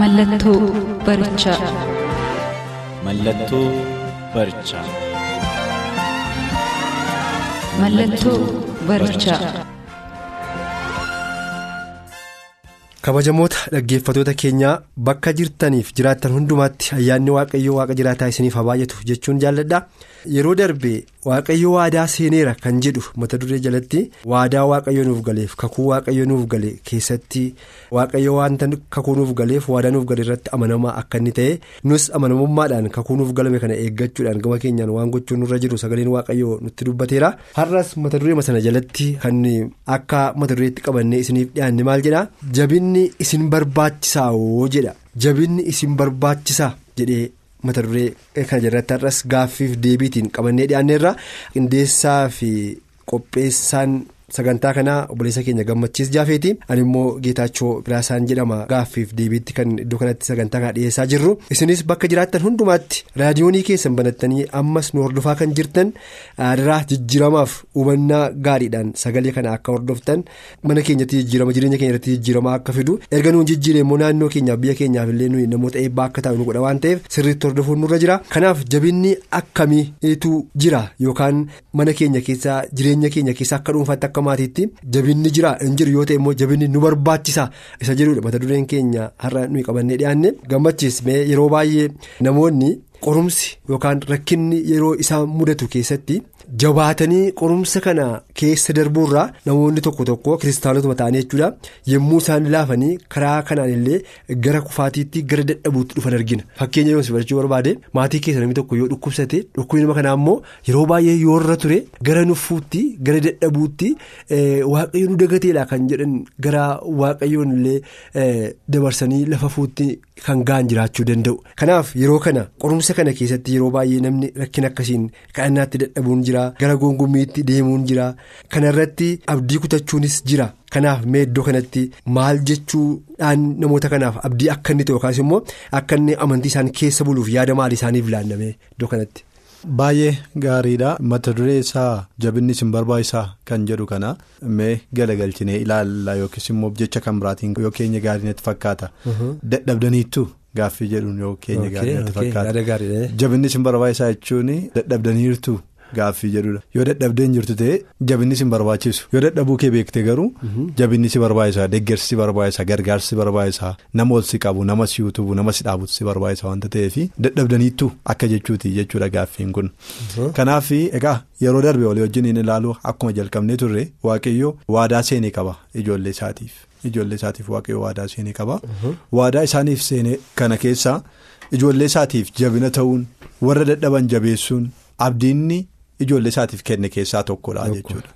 Mallattoo barichaa. Mallattoo barichaa. Mallattoo barichaa. kabajamoota dhaggeeffatoota keenyaa bakka jirtaniif jiraattan hundumaatti ayyaanni waaqayyoo waaqa jiraataa isiniif haa baay'atu jechuun jaalladha yeroo darbe waaqayyo waadaa seeneera kan jedhu mata duree jalatti waadaa waaqayyo nuuf galeef kakuu waaqayyo nuuf gale keessatti waaqayyo wanta kakuu nuuf galeef waadaa nuuf gale irratti amanamaa akka inni ta'e nus amanamummaadhaan kakuu nuuf galame kana eeggachuudhaan gama keenyaan waan gochuun nurra jiru sagaleen waaqayyo nutti dubbateera har'as mata duree sana jalatti kan akka mata dureetti qabannee isiniif dhiyaanne maal jedha jabinni isin barbaachisaa oo jedha jabinni isin barbaachisaa jedhee. Mata duree kana jalatti har'as gaaffiif deebiitiin qabannee dhiyaanneerra qindeessaa fi qopheessaan sagantaa kanaa obboleessa keenya gammachiis jaafeeti. Ani immoo geetaachoo biraasaan jedhama gaaffiif deebiitti kan iddoo kanatti sagantaa kana dhiyeessaa jirru. Isinis bakka jiraattan hundumaatti raadiyoonii keessan banattanii ammas nu hordofaa kan jirtan aadaa jijjiiramaaf hubannaa gaariidhaan sagalee kana akka hordoftan mana keenyatti jijjiirama jireenya keenya irratti jijjiiramaa akka fidu. Erga nuun jijjiire immoo naannoo keenyaaf biyya keenyaaf illee nuyi namoota eebbaa akka ta'u nu godha waan ta'eef sirriitti hordofuun nurra jira. Kanaaf jabinni akkamiitu jira? Yookaan mana keenya keessaa jireenya keenya keessa akka dhuunfaatti akka maatiitti jabinni jira. Hin jiru yoo ta'e immoo jabinni nu barbaachisa. Isa jedhudha mata dureen keenya har'a nuyi qabannee dhiyaanne gammachiis mee yeroo baay'ee namoonni qorumsi yookaan rakkinni yeroo isaan mudatu keessatti jabaatanii qorumsa kana keessa darbuurraa namoonni tokko tokko kiristaanotuma ta'anii jechuudha yommuu isaan laafanii karaa kanaan illee gara kufaatiitti gara dadhabuutti dhufan argina fakkeenya yoo barachuu barbaade maatii keessa namni tokko yoo dhukkubsate dhukkubni nama kanaa immoo yeroo baay'ee yoo irra ture gara nuffuutti gara dadhabuutti waaqayyo nu dagateedha kan jedhan gara waaqayyoon illee dabarsanii lafa fuutti kan ga'an jiraachuu danda'u kanaaf yeroo kana qorumsa kana keessatti yeroo baay'ee namni rakkina akkasiin kadhannaatti dadhabuun jira. Gara gongummiitti deemuun jira kanarratti abdii kutachuunis jira kanaaf mee iddoo kanatti maal jechuudhaan namoota kanaaf abdii akka inni ta'e yookaas immoo akka inni amantii isaan keessa buluuf yaada maalii isaaniif laanname iddoo kanatti. Baay'ee gaariidha mata duree isaa jabinni isin barbaachisaa kan jedhu kana mee galagalchinee ilaalla yookiis immoo jecha kan biraatiin yoo keenya gaarii natti fakkaata dadhabdaniittu. Gaaffii jedhuun yoo keenya gaarii natti fakkaata jabinni isin barbaachisaa jechuun dadhabdaniirtu. Gaaffii jedhudha. Yoo dadhabdeen jirtu ta'e jabinni si barbaachisu. Yoo dadhabuu kee beekte garuu jabinni si barbaachisa deeggarsi si barbaachisa gargaarsi si barbaachisa nama ol si qabu nama si utubu nama si dhaabutu si barbaachisa wanta ta'eef dadhabdaniittu akka jechuuti jechuudha gaaffiin kun. Kanaaf egaa yeroo darbe walii wajjin hin ilaalu akkuma jalqabnee turre waaqayyo waadaa seenee qaba ijoollee isaatiif. Ijoollee isaatiif waaqayyo waadaa seenee qaba. Waadaa isaaniif seenee kana keessa ijoollee isaatiif jabina ta'uun warra dadhaban jabeessuun abdiinni. Ijoollee isaatiif kenne keessaa tokkodha jechuudha.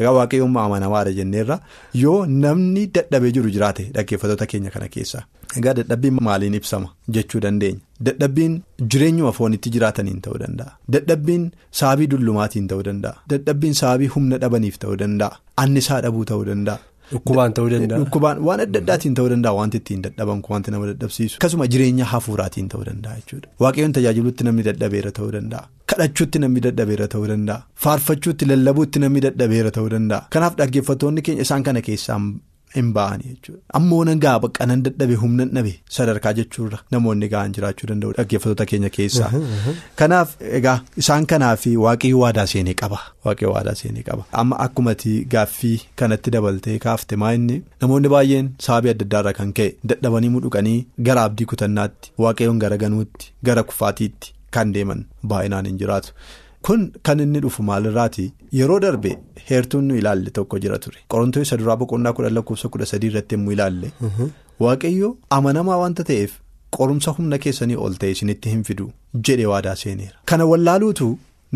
Egaa waaqayyoon amanamaadha jenneerra yoo namni dadhabee jiru jiraate dhaggeeffattoota keenya kana keessaa. Egaa dadhabbiin maaliin ibsama jechuu dandeenya. Dadhabbiin jireenyuma foonitti jiraataniin ta'uu danda'a. Dadhabbiin saabii dullumaatiin ta'uu danda'a. Dadhabbiin saabii humna dhabaniif ta'uu danda'a. Annisaa dhabuu ta'uu danda'a. Dhukkubaan ta'uu danda'a. Dhukkubaan waan adda addaatiin ta'uu danda'a wanti ittiin dadhaban wanti nama dadhabsiisu. Akkasuma jireenya hafuuraatiin ta'uu danda'a jechuudha. Waaqayyoon tajaajiluutti namni dadhabeera ta'uu danda'a. Kadhachuutti namni dadhabeera ta'uu danda'a. Faarfachuutti lallabuutti namni dadhabeera ta'uu danda'a. Kanaaf dhaggeeffattoonni keenya isaan kana keessaa hin ba'anii jechuudha. Ammoo nagaa baqqanan dadhabe humna dhabe sadarkaa jechuudha namoonni ga'an jiraachuu danda'u dhaggeeffattoota keenya keessaa. Kanaaf egaa isaan kanaaf waaqayyo waadaa seenee qaba. Waaqayyo waadaa seenee qaba. Amma akkumatti gaaffii kanatti dabaltee kaafte maa inni namoonni baay'een sababii adda addaarraa kan ka'e dadhabanii mudhuqanii gara abdii kutannaatti waaqayyoon gara ganuutti gara kufaatiitti kan deeman baay'inaan hin jiraatu. Kun kan inni dhufu maalirraati? Yeroo darbe heertuun nu ilaalle tokko jira ture. Qorontoon isa duraa boqonnaa kudha lakkoofsa kudha sadii irratti immoo ilaalle. Waaqayyo amanamaa wanta ta'eef qorumsa humna keessanii ol ta'e isinitti hin fidu jedhe waadaa seeneera. Kana wallaaluutu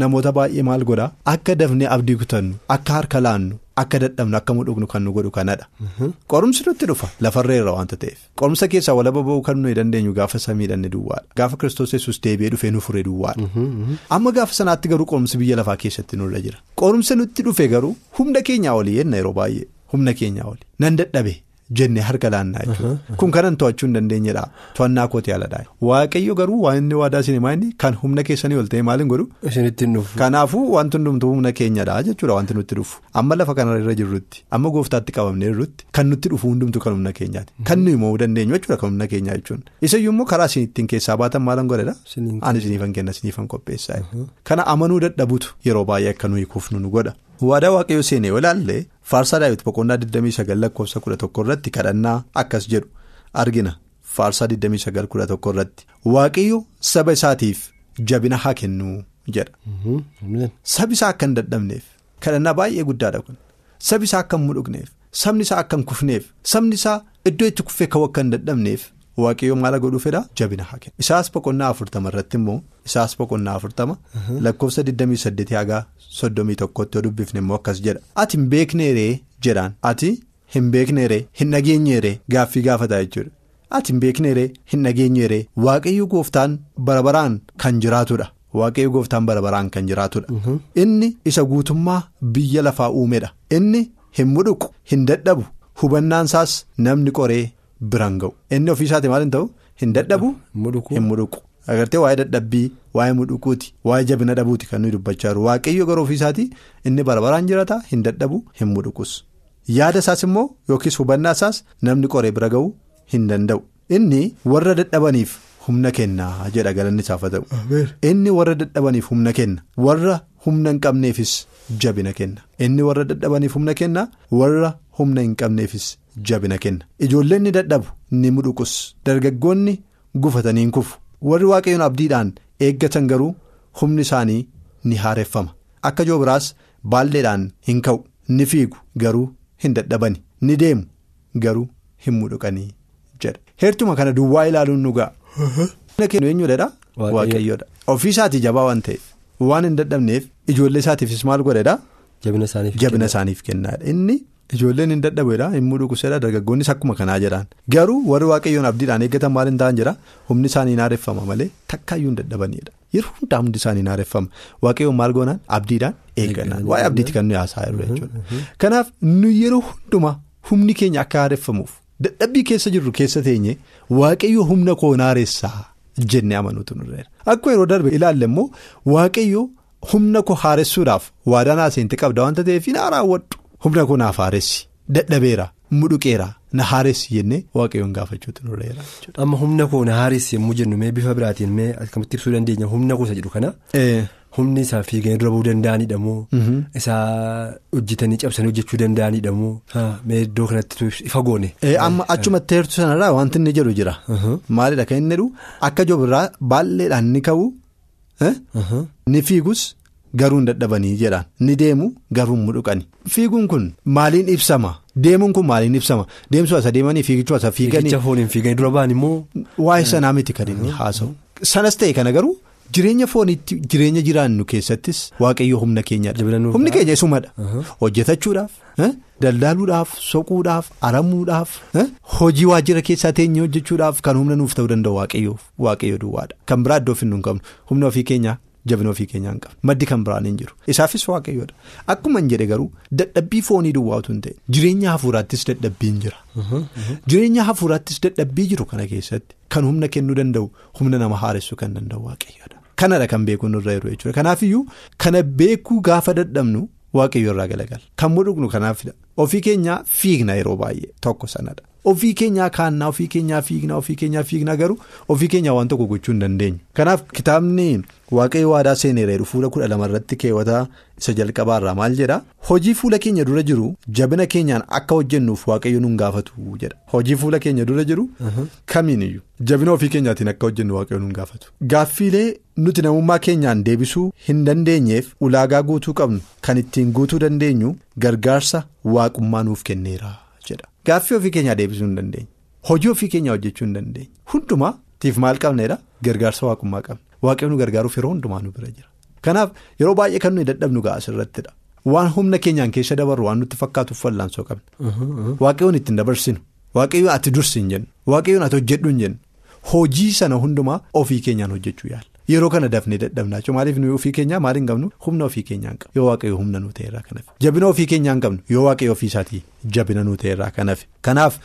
namoota baay'ee maal godhaa? Akka dafnee abdii kutannu akka harka laannu akka dadhabnu akka mudhugnu kan nu godhu kanadha. Qorumsi nutti dhufa lafarreerra waanta ta'eef qorumsa keessaa walaba ba'uu kan nuyi dandeenyu gaafa samiidhaan ni duwwaadha gaafa kiristoos yesus deebi'ee dhufee nu furee duwwaadha. Amma gaafa sanaatti garuu qorumsi biyya lafaa keessatti nurra jira qorumsa nutti dhufe garuu humna keenyaa olii yenna yeroo baay'ee humna keenyaa olii nan dadhabe. Jennee harka laannaa jechuudha kun kanan to'achuu hin dandeenyedha. To'annaa kooti haaladha waaqayyo garuu waan inni waadaa sinimaa inni kan humna keessanii ol ta'e maaliin godhu. Isinitti hin dhufu. Kanaafuu wanti hundumtuu humna keenyadha jechuudha wanti nutti dhufu. Amma lafa kanarra jirrutti amma gooftaatti qabamnee jirrutti kan nutti dhufu hundumtuu kan humna keenyaati. Kan nuyi mo'uu dandeenyu jechuudha kan humna keenyaa jechuun. Isayyuu immoo karaa isin ittiin keessaa baatan maalan godhedha? Ani isiniifan kenna isiniifan qopheessaa. Kana amanuu dadhabutu yeroo baay'ee akka nuyi kufnu nu godha. Waadaa waaqayyo seenee ilaalle faarsaa daawwiti boqonnaa 29 lakkoofsa 11 irratti kadhannaa akkas jedhu argina faarsaa 29 11 irratti waaqayyo saba isaatiif jabina haa kennu jedha sabi isaa akka hin dadhabneef kadhannaa baay'ee guddaadha kun sabi isaa akka hin mudhugneef sabni isaa akka hin kufneef sabni isaa iddoo itti kuffee ka'uu akka hin dadhabneef waaqayyo maala godhuu fedha? Jabina haa kennu isaas boqonnaa afurtama irratti immoo isaas boqonnaa afurtama lakkoofsa 28 hagaa. soddomii tokkotti yoo dubbifne immoo akkas jedha. Ati hin beekneeree jedhaan. Ati hin beekneeree hin dhageenyeeree gaaffii gaafataa jechuudha. Ati hin beekneeree hin dhageenyeeree waaqayyo gooftaan barabaraan kan jiraatudha. Waaqayyo gooftaan barabaraan kan jiraatudha. Inni isa guutummaa biyya lafaa uumedha. Inni hin mudhuqu hin dadhabu. Hubannaan isaas namni qoree biraan ga'u inni ofiisaati maal hin ta'u? Hin dadhabu hin mudhuqu. agartee waa'ee dadhabbii waa'ee mudhuquuti waa'ee jabina dhabuuti kan nuyi dubbachaa jiru waaqayyo garuu ofiisaatii inni barabaraan jiraata hin dadhabu hin mudhuqus yaada isaas immoo yookiis hubannaa isaas namni qoree bira ga'uu hin danda'u. Inni warra dadhabaniif humna kennaa jedha galanni isaaf haa ta'u. Inni warra dadhabaniif humna kenna warra humna hin qabneefis jabina kenna. Inni warra dadhabaniif humna kenna warra humna hin qabneefis jabina kenna. Ijoolleen ni dadhabu ni mudhuqus dargaggoonni gufatanii hin kufu. warri waaqayyoon abdiidhaan eeggatan garuu humni isaanii ni haareffama akka joobiraas baalleedhaan hin ka'u. Ni fiigu garuu hin dadhabani. Ni deemu garuu hin mudhuqanii jedha. Heertuma kana duwwaa ilaaluun nu ga'a. eenyuudha waaqayyoodha ofiisaatii jabaa waan ta'eef waan hin dadhabneef ijoollee isaatiifis maal godhedha. jabina isaaniif kennaadha inni. Ijoolleen hin dadhabeedha hin mudhuqsedha dargaggoonnis akkuma kanaa jedhaan. Garuu warri waaqayyoon abdiidhaan eeggatan maal hin ta'an jira humni isaanii hin haareffama malee takkaayyuu hin dadhabanidha yeroo hundaa hundi isaanii hin haareffama waaqayyoon maal goonaan? Abdiidhaan eeggannaan waa'ee abdiitti kan nuyi haasaa jirru jechuudha. Kanaaf nu yeroo hundumaa humni keenya akka haareffamuuf dadhabbii keessa jirru keessa teenye waaqayyo humna koo haaressaa jennee amanuutu nurreera. Akkuma yeroo darbe ilaalle immoo waaqayyo humna koo haaressuudhaaf waadaan haaseentii qabda waanta ta'eef hin. Humna koo naaf haaressi dadhabeera mudhuqeera na haaressi jennee waaqayyoon gaafachuutu nurreera. amma humna koo na haaressi yommuu jennu mee bifa biraatiin mee akkamitti ibsuu dandeenya humna koo isa jedhu kana. humni isaa fiiganii dura bu'uu danda'anidha moo. isaa hojjetanii cabsanii hojjechuu danda'anidha moo. mee iddoo kanatti ifa goone. amma achumatti heertu sanarraa wanti inni jedhu jira. maalidha kan inni jedhu akka joobirraa baalleedhaan ni ka'u ni fiigus. Garuu hin dadhabanii jedhaan. Ni deemu garuu hin mudhuqani fiiguun kun maaliin ibsama? Deemuun kun maaliin ibsama? Deemsuu asa deemanii fiigichuu asa fiiganii. Fiigicha fooniin fiiganii dura ba'an immoo. Waa'ee sanaa miti kan inni haasa'u sanas ta'e kana garuu jireenya fooniitti jireenya jiraannu keessattis waaqayyo humna keenyadha humni keenya isumadha hojjetachuudhaaf daldaaluudhaaf soquudhaaf aramuudhaaf hojii waajjira keessaa teenyee hojjechuudhaaf kan humna nuuf ta'uu danda'u waaqayyo duwwaadha kan biraa iddoo finnu hin qabnu humna ofii keenyaa. Jabina ofii keenyaa hin qabu maddi kan biraan hin jiru. Isaafis waaqayyoodha akkuma hin jedhe garuu dadhabbii foonii duwwaatu hin ta'e jireenya hafuuraattis dadhabbiin jira. Jireenya hafuuraattis dadhabbii jiru kana keessatti kan humna kennuu danda'u humna nama haaressuu kan danda'u waaqayyoodha kanadha kan beekuun irra jiru jechuudha. Kanaafiyyuu kana beekuu gaafa dadhabnu waaqayyo irraa galagala. Kan mudhuqnu kanaafidha ofii keenyaa fiigna yeroo baay'ee tokko sanadha. Ofii keenyaa kaannaa ofii keenyaa fiignaa ofii keenyaa fiignaa garuu ofii keenyaa waan tokko gochuu hin dandeenyu. Kanaaf kitaabni waaqayyo waadaa seeneera fuula kudha lama irratti keewwataa isa jalqabaarraa maal jedhaa hojii fuula keenya dura jiru jabina keenyaan akka hojjennuuf waaqayyo nun gaafatu jedha hojii fuula keenya dura jiru kamiiniyyuu jabina ofii keenyaatiin akka hojjennu waaqayyo nun gaafatu. Gaaffiilee nuti namummaa keenyaan deebisuu hin dandeenyeef ulaagaa guutuu qabnu kan ittiin guutuu dandeenyu gargaarsa waaqummaa nuuf kenneera. Gaaffii ofii keenyaa deebisuu hin dandeenye. Hojii ofii keenyaa hojjechuu hin dandeenye. Hundumaa tiif maal qabneedha gargaarsa waaqummaa qabne waaqayyoon nu gargaaruuf yeroo hundumaa nu bira jira. Kanaaf yeroo baay'ee kan nuyi dadhabnu ga'a asirrattidha waan humna keenyaan keessa dabarru waan nutti fakkaatuuf wallaansoo qabna. Waaqayyoon ittiin dabarsinu waaqayyoon ati dursi hin jennu. Waaqayyoon ati hojjedhu hin jennu. Hojii sana hundumaa ofii keenyaan hojjechuu yaala. Yeroo kana dafnee dadhabnaa maaliif nuyi ofii keenyaa? Maal hin qabnu? Humna ofii keenyaa hin yoo waaqayyo humna nu ta'eerraa kanaaf jabina ofii keenyaa hin qabnu. Yoo waaqayyo ofii isaatii jabina nu ta'eerraa kanaaf kanaaf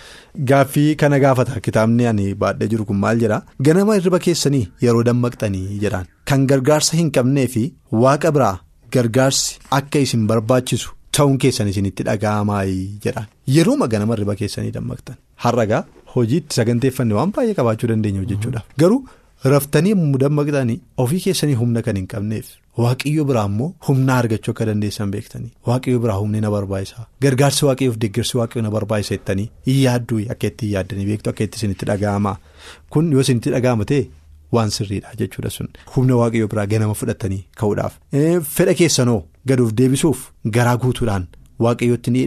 gaaffii kana gaafata kitaabni ani baadhee jiru kun maal jedhaa? Ganama hirriba keessanii yeroo dammaqxanii jedhaan. Kan gargaarsa hin qabnee fi waaqa biraa gargaarsi akka isin barbaachisu ta'uun keessan isinitti dhaga'amaayii jedhaan. Yerooma ganama hirriba keessanii dammaqxan? Har'agaa hojiitti saganteeffanne waan baay'ee qabaachuu dandeenya hojjechuudhaaf. Garuu. Raftanii dammaqxanii ofii keessanii humna kan hin qabneef waaqayyo biraa immoo humna argachuu akka dandeessan beektanii. Waaqayyo biraa humni na barbaachisa gargaarsi waaqayyoof deeggarsi waaqayyo na barbaachisa jettanii hin yaadduu akka itti yaaddanii beektu akka itti isinitti dhaga'ama. Kun yoo isinitti dhaga'ama ta'e waan sirriidha jechuudha sun. Humna waaqayyo biraa ganama fudhatanii ka'uudhaaf. Fedha keessanoo gaduuf deebisuuf garaa guutuudhaan waaqayyootti ni.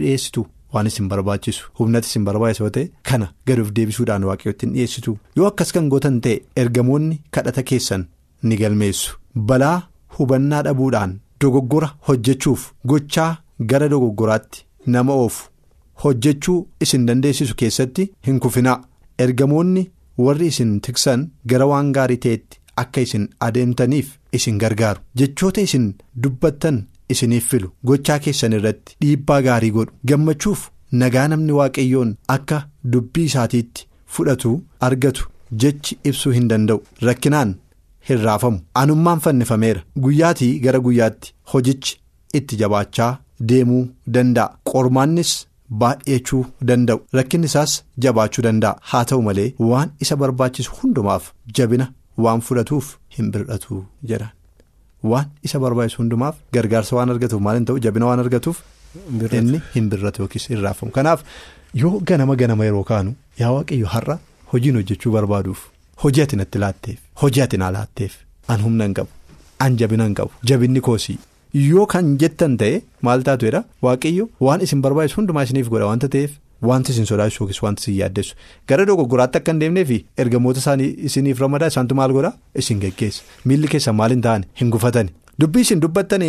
Waan isin barbaachisu humnati isin barbaachisu yoo ta'e kana gaduuf deebisuudhaan hin dhiyeessitu. Yoo akkas kan gootan ta'e ergamoonni kadhata keessan ni galmeessu. Balaa hubannaa dhabuudhaan dogoggora hojjechuuf gochaa gara dogoggoraatti nama oofu. Hojjechuu isin dandeessisu keessatti hin kufinaa. Ergamoonni warri isin tiksan gara waan gaarii ta'etti akka isin adeemtaniif isin gargaaru. Jechoota isin dubbattan. Isiniif filu. Gochaa keessan irratti dhiibbaa gaarii godhu. Gammachuuf nagaa namni waaqayyoon akka dubbii isaatiitti fudhatu argatu jechi ibsuu hin danda'u. Rakkinaan hin raafamu. Anummaan fannifameera. Guyyaatii gara guyyaatti hojichi itti jabaachaa deemuu danda'a. Qormaannis baay'achuu danda'u. Rakkinni isaas jabaachuu danda'a. Haa ta'u malee waan isa barbaachisu hundumaaf jabina waan fudhatuuf hin bir'atu jedha. Waan isa barbaachisu hundumaaf gargaarsa waan argatuuf maal hin ta'u jabina waan argatuuf inni hin birratu yookiis hin raafamu kanaaf yoo ganama ganama yeroo kaanu yaa waaqayyo har'a hojiin hojjechuu barbaaduuf hojii ati natti laatteef hojii ati naa laatteef an humna hin qabu an jabina hin qabu jabinni koosii yoo kan jettan ta'e maal taatuudha waaqayyo waan isin barbaachisu hundumaa isiniif godha wanta ta'eef. Wanti isin sodaachisu yookiis wanti isin yaaddessu gara dogoggoraatti akka hin deemnee fi ergamoota isaanii isiniif ramadaa isaantu maal godhaa? Isin geggeessa miilli keessan maal hin ta'an hin gufatani dubbii isin dubbattan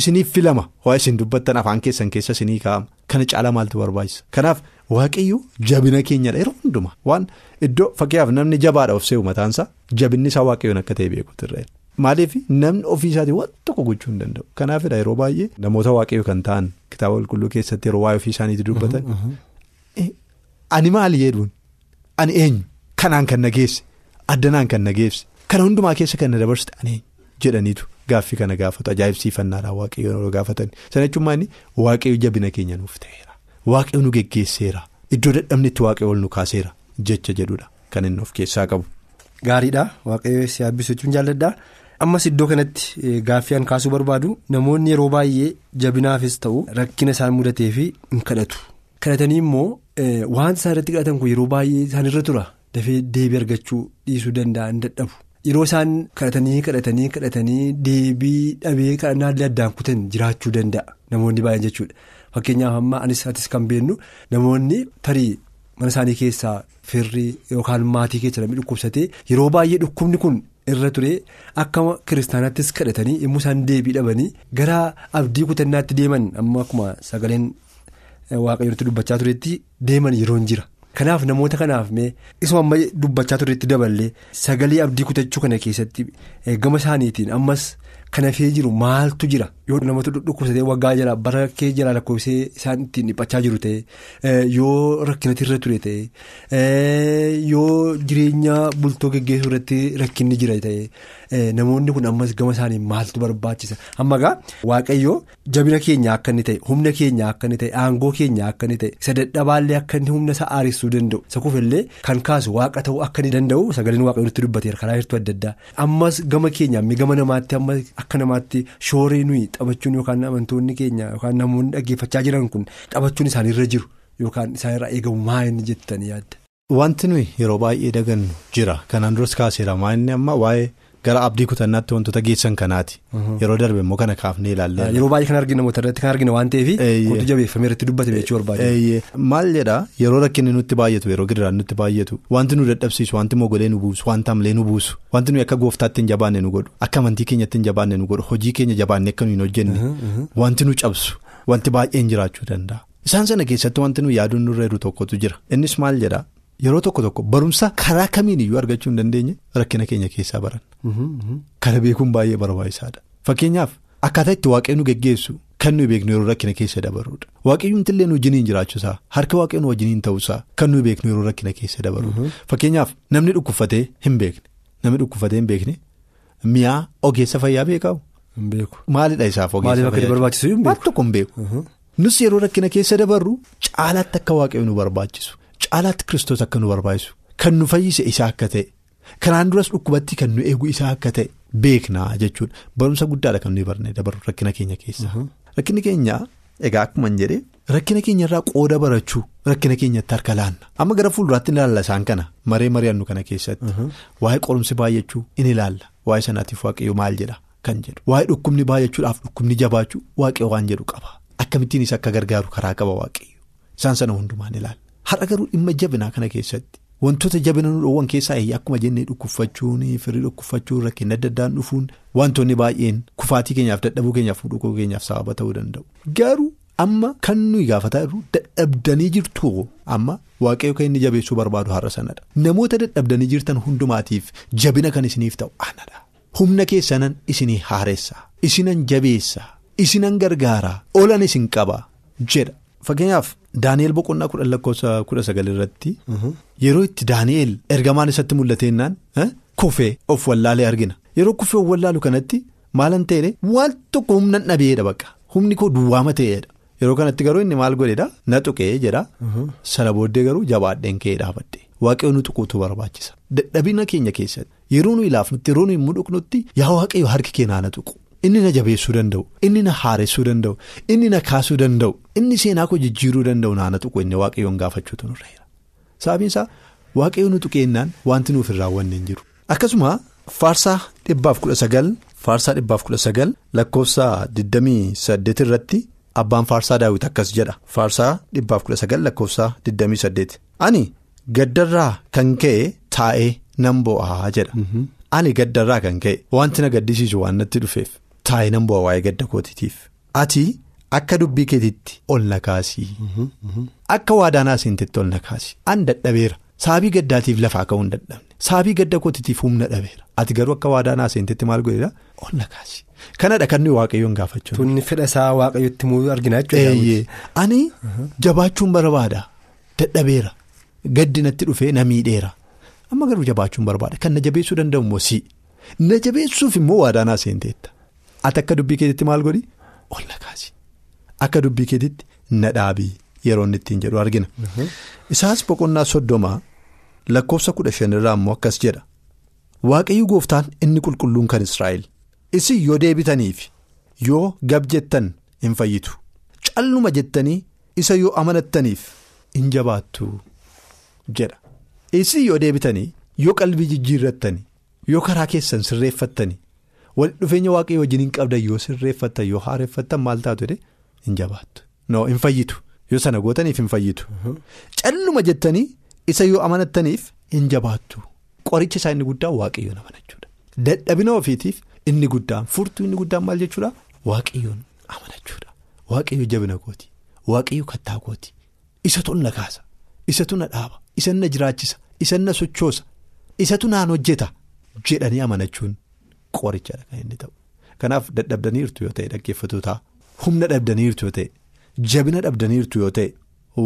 isiniif filama? Waa isin dubbattan afaan keessan keessa isinii kaa'ama. Kana caalaa maaltu barbaachisa? Kanaaf waaqayyo jabina keenyadha yeroo hundumaa waan iddoo fakkiyaaf namni jabaadha of se'u mataansaa jabinni isaa waaqayyoon akka ta'e beekuutu irra maaliif namni ofii isaatii waan tokko gochuu hin danda'u. Kanaafidha yeroo baay'ee namoota waaqayyo kan ta'an kitaaba qulqulluu keessatti yeroo waa'ee ofii isaaniitti dubbatan. Ani maali jedhuun ani eenyu? Kanaan kan nageesse addanaan kan nageesse kana hundumaa keessa kan na dabarsite ani eenyu? Jedhaniitu. Gaaffii kana gaafatu. Ajaa'ibsiifannaadhaan waaqayyoon yeroo gaafatan sana jechuun waaqayyo jabina keenya nuuf ta'eera. Waaqayyo nu geggeesseera. Iddoo dadhabnetti waaqayyo ol nu kaaseera jecha jedhudha. Kan inni of keessaa qabu. Gaariidha waaqayyo si yaabbisuu jechuun jaalladha ammas iddoo kanatti gaaffii an kaasuu barbaadu. Namoonni yeroo baay'ee jabinaafis ta'u rakkina isaan mudatee fi hin kadhatu. kadhatanii immoo waan isaan irratti kadhatan kun yeroo baay'ee isaan irra tura dafee deebii argachuu dhiisuu danda'an dadhabu yeroo isaan kadhatanii kadhatanii kadhatanii deebii dhabee kadhannaa addaan kutan jiraachuu danda'a namoonni baay'een jechuudha fakkeenyaaf amma anis atis kan beennu namoonni tarii mana isaanii keessaa firrii yookaan maatii keessa namni dhukkubsatee yeroo baay'ee dhukkubni kun. irra ture akka kiristaanaattis kadhatanii yommuu isaan deebii dhabanii gara abdii kutannaatti deeman amma akkuma sagaleen. Waaqayyooti dubbachaa turetti deeman yeroo hin jira. Kanaaf namoota kanaaf mee isuma amma dubbachaa turetti daballee sagalee abdii kutachuu kana keessatti gama isaaniitiin ammas kan hafee jiru maaltu jira yoo namoota dhukkubsatee waggaa jala bara kee jala lakkoofsee isaan ittiin dhiphachaa jiru ta'e yoo rakkinatti irra ture ta'e yoo jireenya bultoo geggeessuu irratti rakkinni jira ta'e namoonni kun ammas gama isaanii maaltu barbaachisa? Amma gaa waaqayyoo jabina keenya akka inni ta'e humna keenya akka inni ta'e aangoo keenya akka inni ta'e isa dadhabaallee akka inni humna isaa aaressuu danda'u. Isa kuufillee kan kaasu waaqa ta'uu akka inni danda'u sagaleen waaqayyootti dubbateera karaa hirtuu adda addaa. Ammas gama keenya gama namaatti ammas akka namaatti shooree nuyi taphachuun yookaan amantoonni keenya yookaan namoonni dhaggeeffachaa jiran kun taphachuun isaaniirra jiru yookaan isaanirraa eegamu maa inni jettanii yaadda. Wanti nuyi yeroo baay'ee dagannu jira kanaan duras kaaseera maa inni amma waa'ee gara abdii kutannaatti wantoota geessan kanaati. Yeroo darbe immoo kana kaafnee ilaallee. Yeroo baay'ee kan arginu namoota irratti kan arginu waan ta'eef. Wanti jabeeffamee irratti dubbatame jechuu barbaade. Maal jedhaa yeroo rakkinni nutti baay'atu yeroo gidiraan nutti baay'atu wanti nu dadhabsiisu wanti mogolee nu buusu wanti amlee nu buusu wanti nuyi akka gooftaatti hin jabaanne nu godhu akka amantii keenyatti hin jabaanne nu godhu hojii keenya jabaanne akka nu hin hojjenne wanti nu cabsu wanti baay'een jiraachuu danda'a. Isaan sana keessatti wanti nuyi yaaduun nurra jiru tokkotu jira innis maal jedhaa yeroo tokko tokko barumsa karaa kamiin iyyuu argachuu hin dandeenye rakkina keenya keessaa baran. Kana beekuun baay'ee barbaachisaadha. Fakkeenyaaf akkaataa itti waaqayyo nu geggeessu kan nuyi beeknu yeroo rakkina keessa dabaruudha. Waaqayyoon illee nu wajjiniin jiraachuusaa harka waaqayyoon wajjiniin ta'uusaa kan nuyi beeknu yeroo rakkina keessa dabaruudha. Fakkeenyaaf namni dhukkufatee hin beekne namni dhukkufatee hin beekne mi'aa ogeessa fayyaa beekamu. Maalidha isaaf ogeessa barbaachisu hin Waan tokko hin beeku. Nus yeroo rakkina keessa dabarru caalaatti akka waaqayyo nu barbaachisu caalaatti kiristoos akka nu barbaachisu kan nu fayyise isaa akka ta'e kanaan duras dhukkubatti kan nu eegu isaa akka ta'e beeknaa jechuudha. Barumsa guddaadha kan nuyi barnee dabarru rakkina keenya keessa. Rakkinni keenya egaa akkuma hin jedhee rakkina keenya irraa qooda barachuu rakkina keenyatti harka laanna. Amma gara fuulduraatti ilaalla isaan kana maree mari'annu kana keessatti. Waa'ee qorumsi baay'achuu in ilaalla. Waa'ee sanaatiif waaqayyo maal jedha? Kan jedhu. Waa'ee dhukkubni baay'achuudhaaf dhukkubni jabaachuu waaqayyo waan jedhu qaba. Akkamittiin isa akka gargaaru karaa qaba waaqayyo? Isaan sana hundumaan ilaalla har'a garuu dhimma jabinaa kana keessatti. Wantoota jabina nu dhoowwan keessaa akkuma jennee dhukkubfachuun firii dhukkubfachuun rakkinni adda addaan dhufuun wantoonni baay'een kufaatii keenyaaf dadhabuu keenyaaf dhukuu keenyaaf sababa ta'uu danda'u. Garuu amma kan nuyi gaafataa jirru dadhabdanii jirtu amma waaqayyo kan inni jabeessuu barbaadu har'a sanadha. Namoota dadhabdanii jirtan hundumaatiif jabina kan isiniif ta'u aanadha. Humna keessanan isinii haaressaa isinan jabeessaa. Isinan gargaaraa oolan isin qaba jedha. Fakkeenyaaf Daani'eel boqonnaa kudhan lakkoofsa kudha sagal irratti yeroo itti Daani'eel ergamaan isatti mul'ateennaan kufee of wallaalee argina. Yeroo kufee of wallaalu kanatti maalan ta'e waan tokko humna dhabeedha bakka. Humni koo duwwaama ta'eedha. Yeroo kanatti garuu inni maal godheedha? Na tuqee jedha. Sana booddee garuu jabaadheen ka'ee dhaabadde waaqayyo nu tuquutu barbaachisa. Dadhabina keenya keessatti yeroo nu ilaafnutti yeroo nu hin mudhuknutti yaa waaqayyo harki keenyaa na tuqu. Inni na jabeessuu danda'u inni na haaressuu danda'u inni na kaasuu danda'u inni seenaa koo jijjiiruu danda'u naana tuqu inni waaqayyoon gaafachuutu nurra jira. Sababiin isaa waaqayyo nu tuqeennaan wanti nuuf hin raawwanne hin jiru. Akkasuma faarsaa dhibbaaf kudha sagal faarsaa dhibbaaf kudha sagal lakkoofsa digdamii saddeet irratti abbaan faarsaa daawwiti akkas jedha faarsaa dhibbaaf kudha sagal lakkoofsa digdamii saddeet ani gaddarraa kan ka'e taa'ee nan bo'aa jedha. Ani gaddarraa kan ka'e wanti na gaddisiisu waan natti dhufeef. Taa'ee nan bu'a waa'ee gadda kootiitiif. Ati akka dubbii keetiitti ol na kaasii. Akka waadaanaa seentetti ol na kaasii. An dadhabeera. Saabii gaddaatiif lafaa ka'uu hin dadhabne. Saabii gadda kootiitiif humna dhabeera. Ati garuu akka waadaanaa seentetti maal godheera ol na kaasii. Kanadha kan nuyi waaqayyoon gaafachuu. Tunni fedha isaa waaqayyotti muu arginaa jechuudha. Ani jabaachuun barbaada. Dadhabeera. Gaddi natti dhufee na miidheera. Amma garuu jabaachuun barbaada. Kan na jabeessuu danda'u immoo si. Na jabeessuuf immoo waadaanaa seenteetta. Ati akka dubbii keetiitti maal godhi? Ol na kaasi. Akka dubbii keetiitti na dhaabii yeroo inni ittiin jedhu argina. Isaas boqonnaa soddomaa lakkoofsa kudha shanirraa immoo akkas jedha. Waaqayyo gooftaan inni qulqulluun kan Israa'el. Isin yoo deebitaniif yoo gab jettan hin fayyitu. Calluma jettanii isa yoo amanattaniif hin jabaattu jedha. Isin yoo deebitanii yoo qalbii jijjiirrattanii yoo karaa keessan sirreeffattanii walitti dhufeenya waaqayyo wajjin hin qabdan yoo sirreeffattan yoo haareeffattan maal taatu jedhee hin jabaattu. No hin fayyitu yoo sana gootaniif hin fayyitu. Calluma jettanii isa yoo amanattaniif hin jabaattu. Qoricha isaa inni guddaan waaqayyoon amanachuudha. Dadhabina ofiitiif inni guddaan furtuu inni guddaan maal jechuudha waaqayyoon amanachuudha. Waaqayyo jabina kooti. Waaqayyo kattaa kooti. Isatu na kaasa. Isatu na dhaaba. Isa na jiraachisa. Isa na sochoosa. Isatu naan hojjeta. Jedhanii amanachuun qorichadha kan inni ta'u. Kanaaf dadhabdaniirtu yoo ta'e dhaggeeffatoota humna dhabdaniirtu yoo ta'e jabina dhabdaniirtu yoo ta'e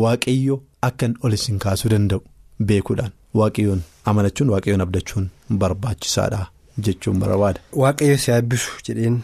waaqayyo akkan ol isin kaasuu danda'u beekuudhaan waaqayyoon amanachuun waaqayyoon abdachuun barbaachisaadha jechuun barbaada. Waaqayyo si eebbisu jedheen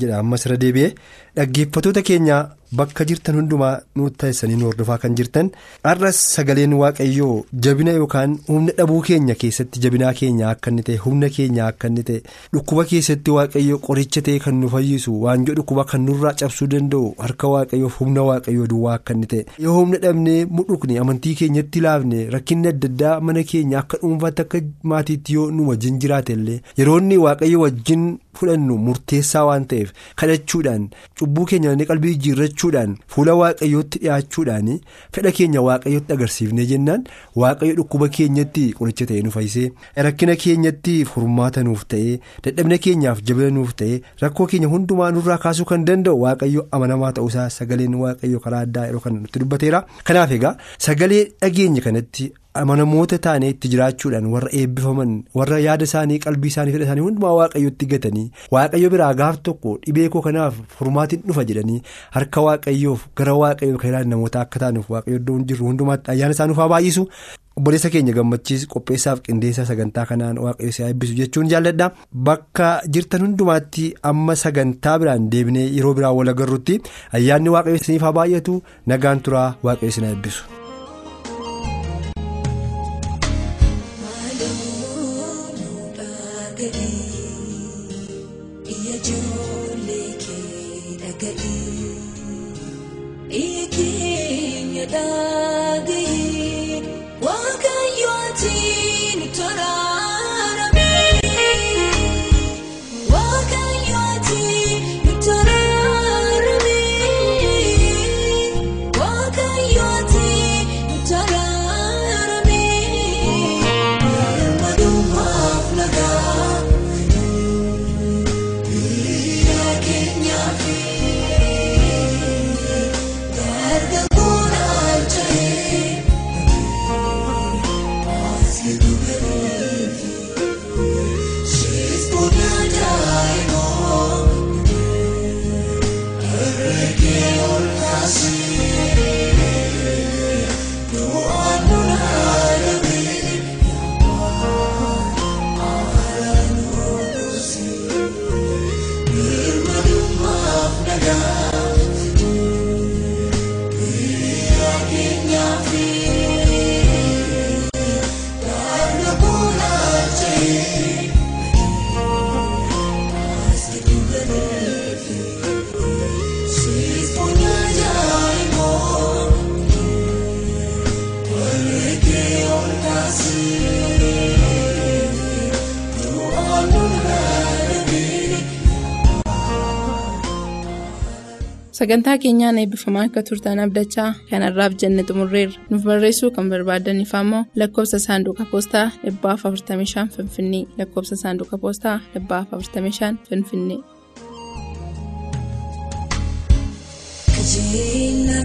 jedha ammas irra deebi'ee dhaggeeffatoota keenya bakka jirtan hundumaa nutti taasisanii nu hordofaa kan jirtan har'as sagaleen waaqayyoo jabina yookaan humna dhabuu keenya keessatti jabinaa keenya akka inni ta'e humna keenya akka inni ta'e dhukkuba keessatti waaqayyoo qoricha ta'e kan nu fayyisu waanjoo dhukkuba kan nurraa cabsuu danda'u harka waaqayyoof humna waaqayyoo duwwaa akka inni ta'e. Yoo humna dhabnee mudhukne amantii keenyatti laafne rakkinni adda addaa mana keenya akka dhuunfaatti akka maatiitti yoo nu wajjin jiraate illee yeroo inni waaqayyo wajjin fudhannu murteessaa waan ta'eef kadhachuudhaan cubbuu keenya qalbii jijjiirrachuu. kadhachuudhaan fuula waaqayyootti dhiyaachuudhaan fedha keenya waaqayyootti agarsiifnee jennaan waaqayyo dhukkuba keenyatti qoricha ta'ee nu fayyisee rakkina keenyatti furmaata nuuf ta'ee dadhabina keenyaaf jabina nuuf ta'ee rakkoo keenya hundumaa nurraa kaasuu kan danda'u waaqayyo amanamaa ta'uusaa sagaleen waaqayyo karaa addaa yeroo kana nutti dubbateera kanaaf egaa sagalee dhageenya kanatti. Amanamoota taanee itti jiraachuudhaan warra eebbifaman warra yaada isaanii qalbii isaanii fedha isaanii hundumaa waaqayyotti gatanii waaqayyo biraa gaaf tokko dhibee koo kanaaf furmaatiin dhufa jedhanii harka waaqayyoof gara waaqayyoo kan ilaalan namoota akka taanuuf waaqayyo iddoo jirru hundumaatti ayyaana isaa nuuf haa baay'isu obboleessa keenya gammachiis qopheessaaf qindeessaa sagantaa kanaan waaqayyo si eebbisu jechuun jaalladha bakka jirtan hundumaatti amma sagantaa biraan deebinee yeroo biraa wal agarrutti ayyaanni waaqayyo isiniif haa baay'atu nagaan turaa waaqayyo isin eebbisu. sagantaa keenyaan eebbifamaa akka turtan abdachaa kanarraaf jenne xumurreerra nuuf barreessuu kan barbaadaniif ammoo lakkoofsa saanduqa poostaa 45 finfinnee. Lakkoofsa saanduqa poostaa 45 finfinnee. Kajeelina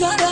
Cara